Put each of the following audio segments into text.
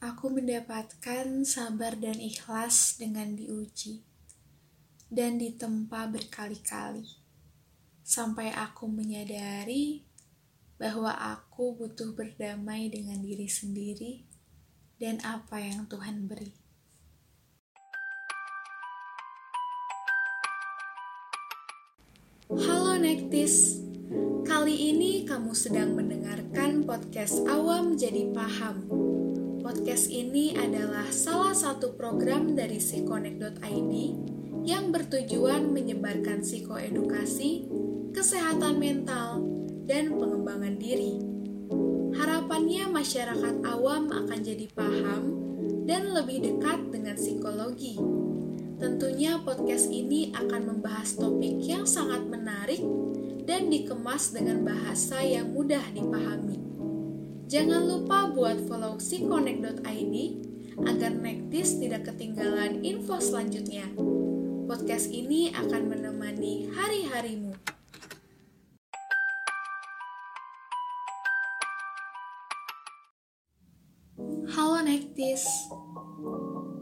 aku mendapatkan sabar dan ikhlas dengan diuji dan ditempa berkali-kali, sampai aku menyadari bahwa aku butuh berdamai dengan diri sendiri dan apa yang Tuhan beri. Halo Nektis, kali ini kamu sedang mendengarkan podcast Awam Jadi Paham Podcast ini adalah salah satu program dari psikonek.id yang bertujuan menyebarkan psikoedukasi, kesehatan mental, dan pengembangan diri. Harapannya masyarakat awam akan jadi paham dan lebih dekat dengan psikologi. Tentunya podcast ini akan membahas topik yang sangat menarik dan dikemas dengan bahasa yang mudah dipahami. Jangan lupa buat follow psikonek.id agar Nektis tidak ketinggalan info selanjutnya. Podcast ini akan menemani hari-harimu. Halo Nektis,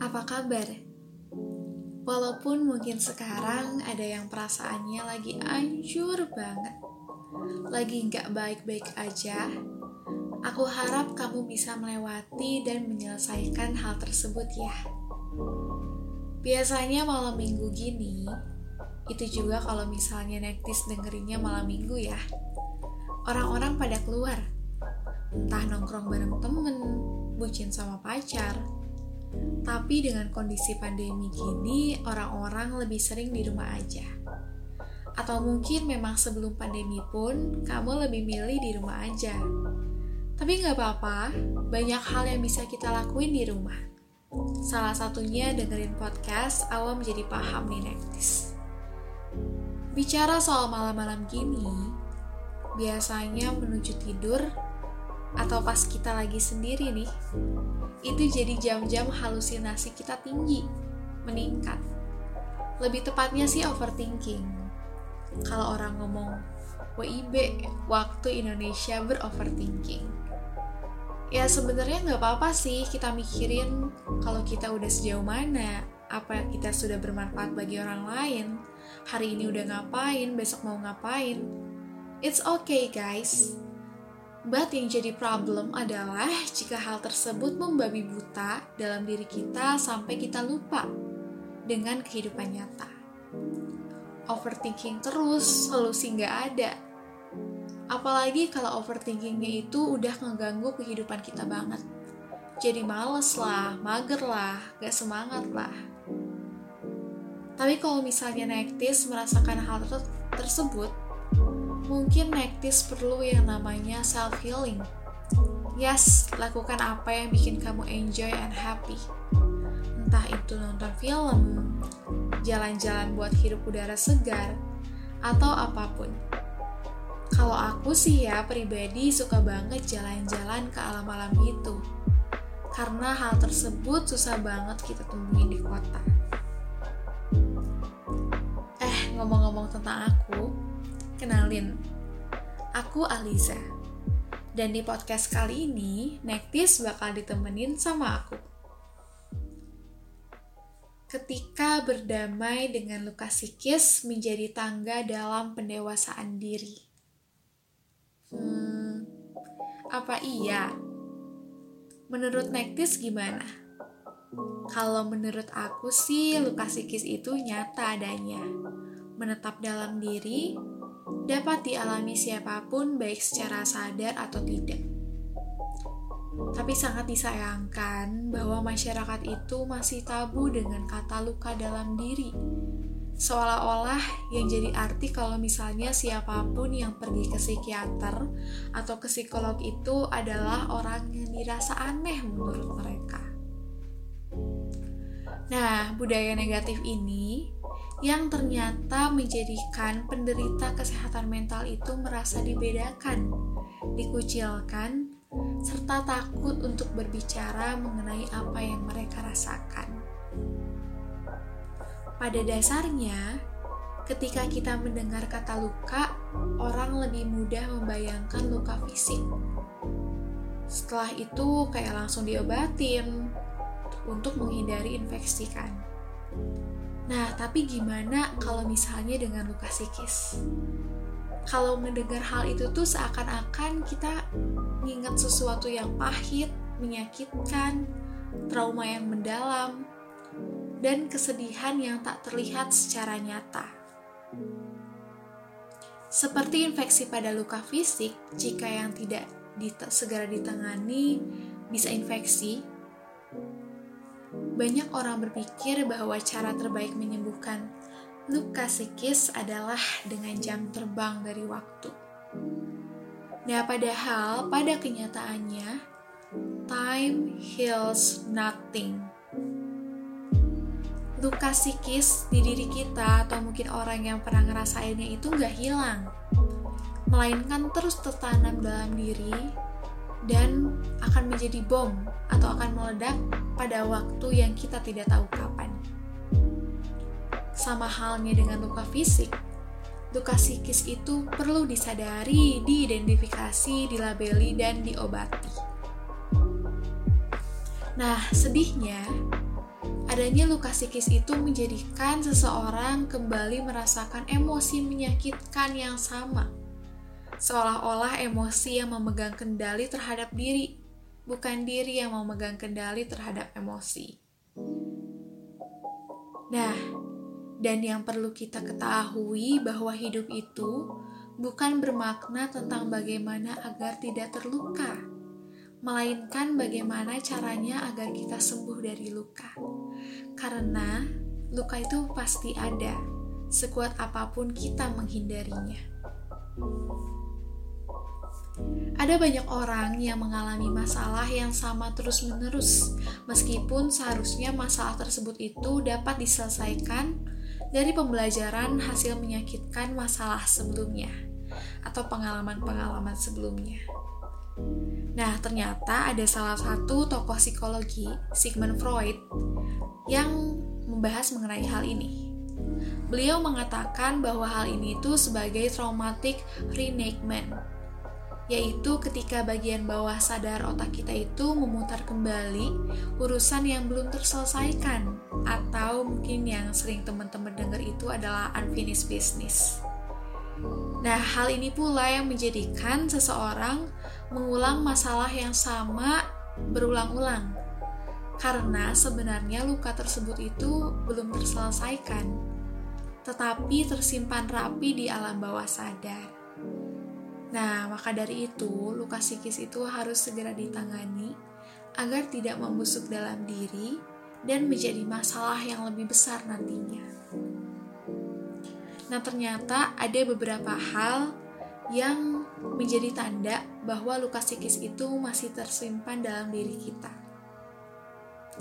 apa kabar? Walaupun mungkin sekarang ada yang perasaannya lagi anjur banget, lagi nggak baik-baik aja, Aku harap kamu bisa melewati dan menyelesaikan hal tersebut ya. Biasanya malam minggu gini, itu juga kalau misalnya nektis dengerinnya malam minggu ya. Orang-orang pada keluar, entah nongkrong bareng temen, bucin sama pacar. Tapi dengan kondisi pandemi gini, orang-orang lebih sering di rumah aja. Atau mungkin memang sebelum pandemi pun, kamu lebih milih di rumah aja tapi nggak apa-apa, banyak hal yang bisa kita lakuin di rumah. Salah satunya dengerin podcast Awam Jadi Paham nih Nektis. Bicara soal malam-malam gini, biasanya menuju tidur atau pas kita lagi sendiri nih, itu jadi jam-jam halusinasi kita tinggi, meningkat. Lebih tepatnya sih overthinking. Kalau orang ngomong WIB, waktu Indonesia beroverthinking ya sebenarnya nggak apa-apa sih kita mikirin kalau kita udah sejauh mana apa kita sudah bermanfaat bagi orang lain. Hari ini udah ngapain besok mau ngapain. It's okay guys. But yang jadi problem adalah jika hal tersebut membabi buta dalam diri kita sampai kita lupa dengan kehidupan nyata. Overthinking terus solusi nggak ada Apalagi kalau overthinkingnya itu udah ngeganggu kehidupan kita banget. Jadi males lah, mager lah, gak semangat lah. Tapi kalau misalnya nektis merasakan hal tersebut, mungkin nektis perlu yang namanya self-healing. Yes, lakukan apa yang bikin kamu enjoy and happy. Entah itu nonton film, jalan-jalan buat hirup udara segar, atau apa pun. Kalau aku sih ya pribadi suka banget jalan-jalan ke alam-alam itu. Karena hal tersebut susah banget kita temuin di kota. Eh, ngomong-ngomong tentang aku, kenalin. Aku Aliza. Dan di podcast kali ini, Nektis bakal ditemenin sama aku. Ketika berdamai dengan luka psikis menjadi tangga dalam pendewasaan diri. Hmm, apa iya? Menurut Nektis gimana? Kalau menurut aku sih luka psikis itu nyata adanya. Menetap dalam diri, dapat dialami siapa pun baik secara sadar atau tidak. Tapi sangat disayangkan bahwa masyarakat itu masih tabu dengan kata luka dalam diri seolah-olah yang jadi arti kalau misalnya siapa pun yang pergi ke psikiater atau ke psikolog itu adalah orang yang dirasa aneh menurut mereka. Nah, budaya negatif ini yang ternyata menjadikan penderita kesehatan mental itu merasa dibedakan, dikucilkan, serta takut untuk berbicara mengenai apa yang mereka rasakan. Pada dasarnya, ketika kita mendengar kata luka, orang lebih mudah membayangkan luka fisik. Setelah itu kayak langsung diobatin untuk menghindari infeksi kan. Nah, tapi gimana kalau misalnya dengan luka psikis? Kalau mendengar hal itu tuh seakan-akan kita mengingat sesuatu yang pahit, menyakitkan, trauma yang mendalam, dan kesedihan yang tak terlihat secara nyata. Seperti infeksi pada luka fisik, jika yang tidak segera ditangani bisa infeksi, banyak orang berpikir bahwa cara terbaik menyembuhkan luka psikis adalah dengan jam terbang dari waktu. Nah, padahal pada kenyataannya, time heals nothing. Luka psikis di diri kita atau mungkin orang yang pernah ngerasainnya itu nggak hilang, melainkan terus tertanam dalam diri dan akan menjadi bom atau akan meledak pada waktu yang kita tidak tahu kapan. Sama halnya dengan luka fisik, luka psikis itu perlu disadari, diidentifikasi, dilabeli, dan diobati. Nah, sedihnya, adanya luka psikis itu menjadikan seseorang kembali merasakan emosi menyakitkan yang sama seolah-olah emosi yang memegang kendali terhadap diri, bukan diri yang memegang kendali terhadap emosi. Nah, dan yang perlu kita ketahui bahwa hidup itu bukan bermakna tentang bagaimana agar tidak terluka, melainkan bagaimana caranya agar kita sembuh dari luka. Karena luka itu pasti ada, sekuat apa pun kita menghindarinya. Ada banyak orang yang mengalami masalah yang sama terus-menerus, meskipun seharusnya masalah tersebut itu dapat diselesaikan dari pembelajaran hasil menyakitkan masalah sebelumnya atau pengalaman-pengalaman sebelumnya. Nah, ternyata ada salah satu tokoh psikologi, Sigmund Freud, yang membahas mengenai hal ini. Beliau mengatakan bahwa hal ini itu sebagai traumatic reenactment yaitu ketika bagian bawah sadar otak kita itu memutar kembali urusan yang belum terselesaikan atau mungkin yang sering teman-teman dengar itu adalah unfinished business. Nah, hal ini pula yang menjadikan seseorang mengulang masalah yang sama berulang-ulang. Karena sebenarnya luka tersebut itu belum terselesaikan, tetapi tersimpan rapi di alam bawah sadar. Nah, maka dari itu, luka psikis itu harus segera ditangani agar tidak membusuk dalam diri dan menjadi masalah yang lebih besar nantinya. Nah, ternyata ada beberapa hal yang menjadi tanda bahwa luka psikis itu masih tersimpan dalam diri kita.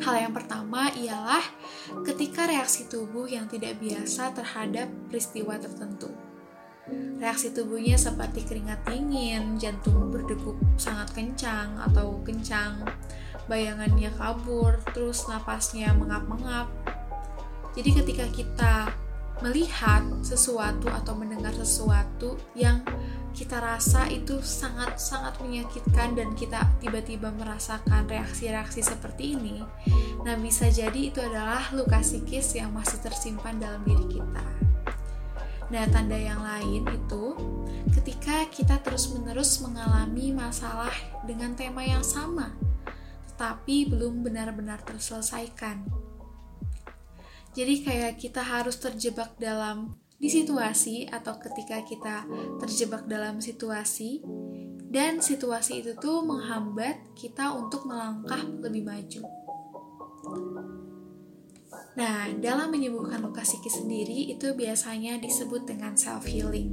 Hal yang pertama ialah ketika reaksi tubuh yang tidak biasa terhadap peristiwa tertentu. Reaksi tubuhnya seperti keringat dingin, jantung berdegup sangat kencang atau kencang, bayangannya kabur, terus napasnya mengap-mengap. Jadi ketika kita melihat sesuatu atau mendengar sesuatu yang kita rasa itu sangat-sangat menyakitkan dan kita tiba-tiba merasakan reaksi-reaksi seperti ini, nah bisa jadi itu adalah luka psikis yang masih tersimpan dalam diri kita. Nah, tanda yang lain itu ketika kita terus-menerus mengalami masalah dengan tema yang sama, tetapi belum benar-benar terselesaikan. Jadi kayak kita harus terjebak dalam di situasi atau ketika kita terjebak dalam situasi dan situasi itu tuh menghambat kita untuk melangkah lebih maju. Nah, dalam menyembuhkan luka psikis sendiri itu biasanya disebut dengan self healing,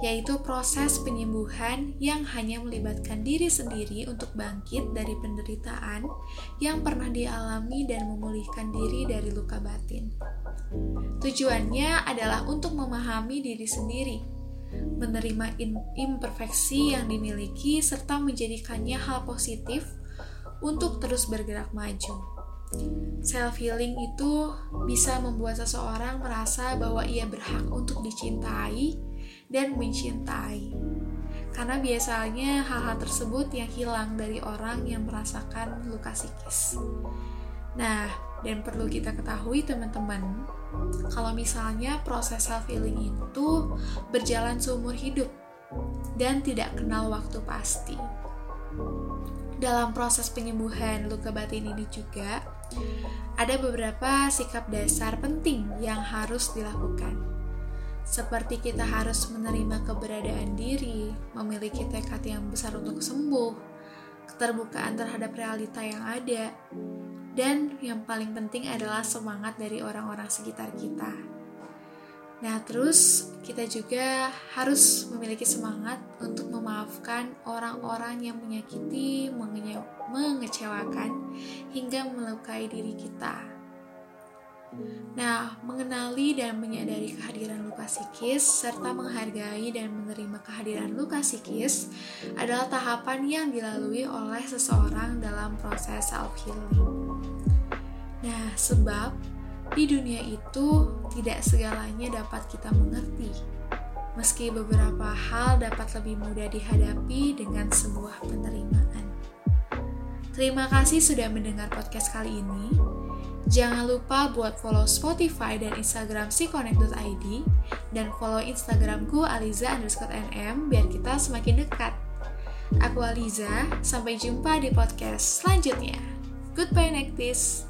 yaitu proses penyembuhan yang hanya melibatkan diri sendiri untuk bangkit dari penderitaan yang pernah dialami dan memulihkan diri dari luka batin. Tujuannya adalah untuk memahami diri sendiri, menerima imperfeksi yang dimiliki serta menjadikannya hal positif untuk terus bergerak maju. Self healing itu bisa membuat seseorang merasa bahwa ia berhak untuk dicintai dan mencintai. karena biasanya hal-hal tersebut yang hilang dari orang yang merasakan luka psikis. Nah, dan perlu kita ketahui teman-teman, kalau misalnya proses self healing itu berjalan seumur hidup dan tidak kenal waktu pasti. Dalam proses penyembuhan luka batin ini juga ada beberapa sikap dasar penting yang harus dilakukan. Seperti kita harus menerima keberadaan diri, memiliki tekad yang besar untuk sembuh, keterbukaan terhadap realita yang ada, dan yang paling penting adalah semangat dari orang-orang sekitar kita. Nah, terus kita juga harus memiliki semangat untuk memaafkan orang-orang yang menyakiti, mengecewakan, hingga melukai diri kita. Nah, mengenali dan menyadari kehadiran luka psikis serta menghargai dan menerima kehadiran luka psikis adalah tahapan yang dilalui oleh seseorang dalam proses self healing. Nah, sebab di dunia itu tidak segalanya dapat kita mengerti. Meski beberapa hal dapat lebih mudah dihadapi dengan sebuah penerimaan. Terima kasih sudah mendengar podcast kali ini. Jangan lupa buat follow Spotify dan Instagram si connect.id dan follow Instagramku Aliza underscore nm biar kita semakin dekat. Aku Aliza, sampai jumpa di podcast selanjutnya. Goodbye, Nektis.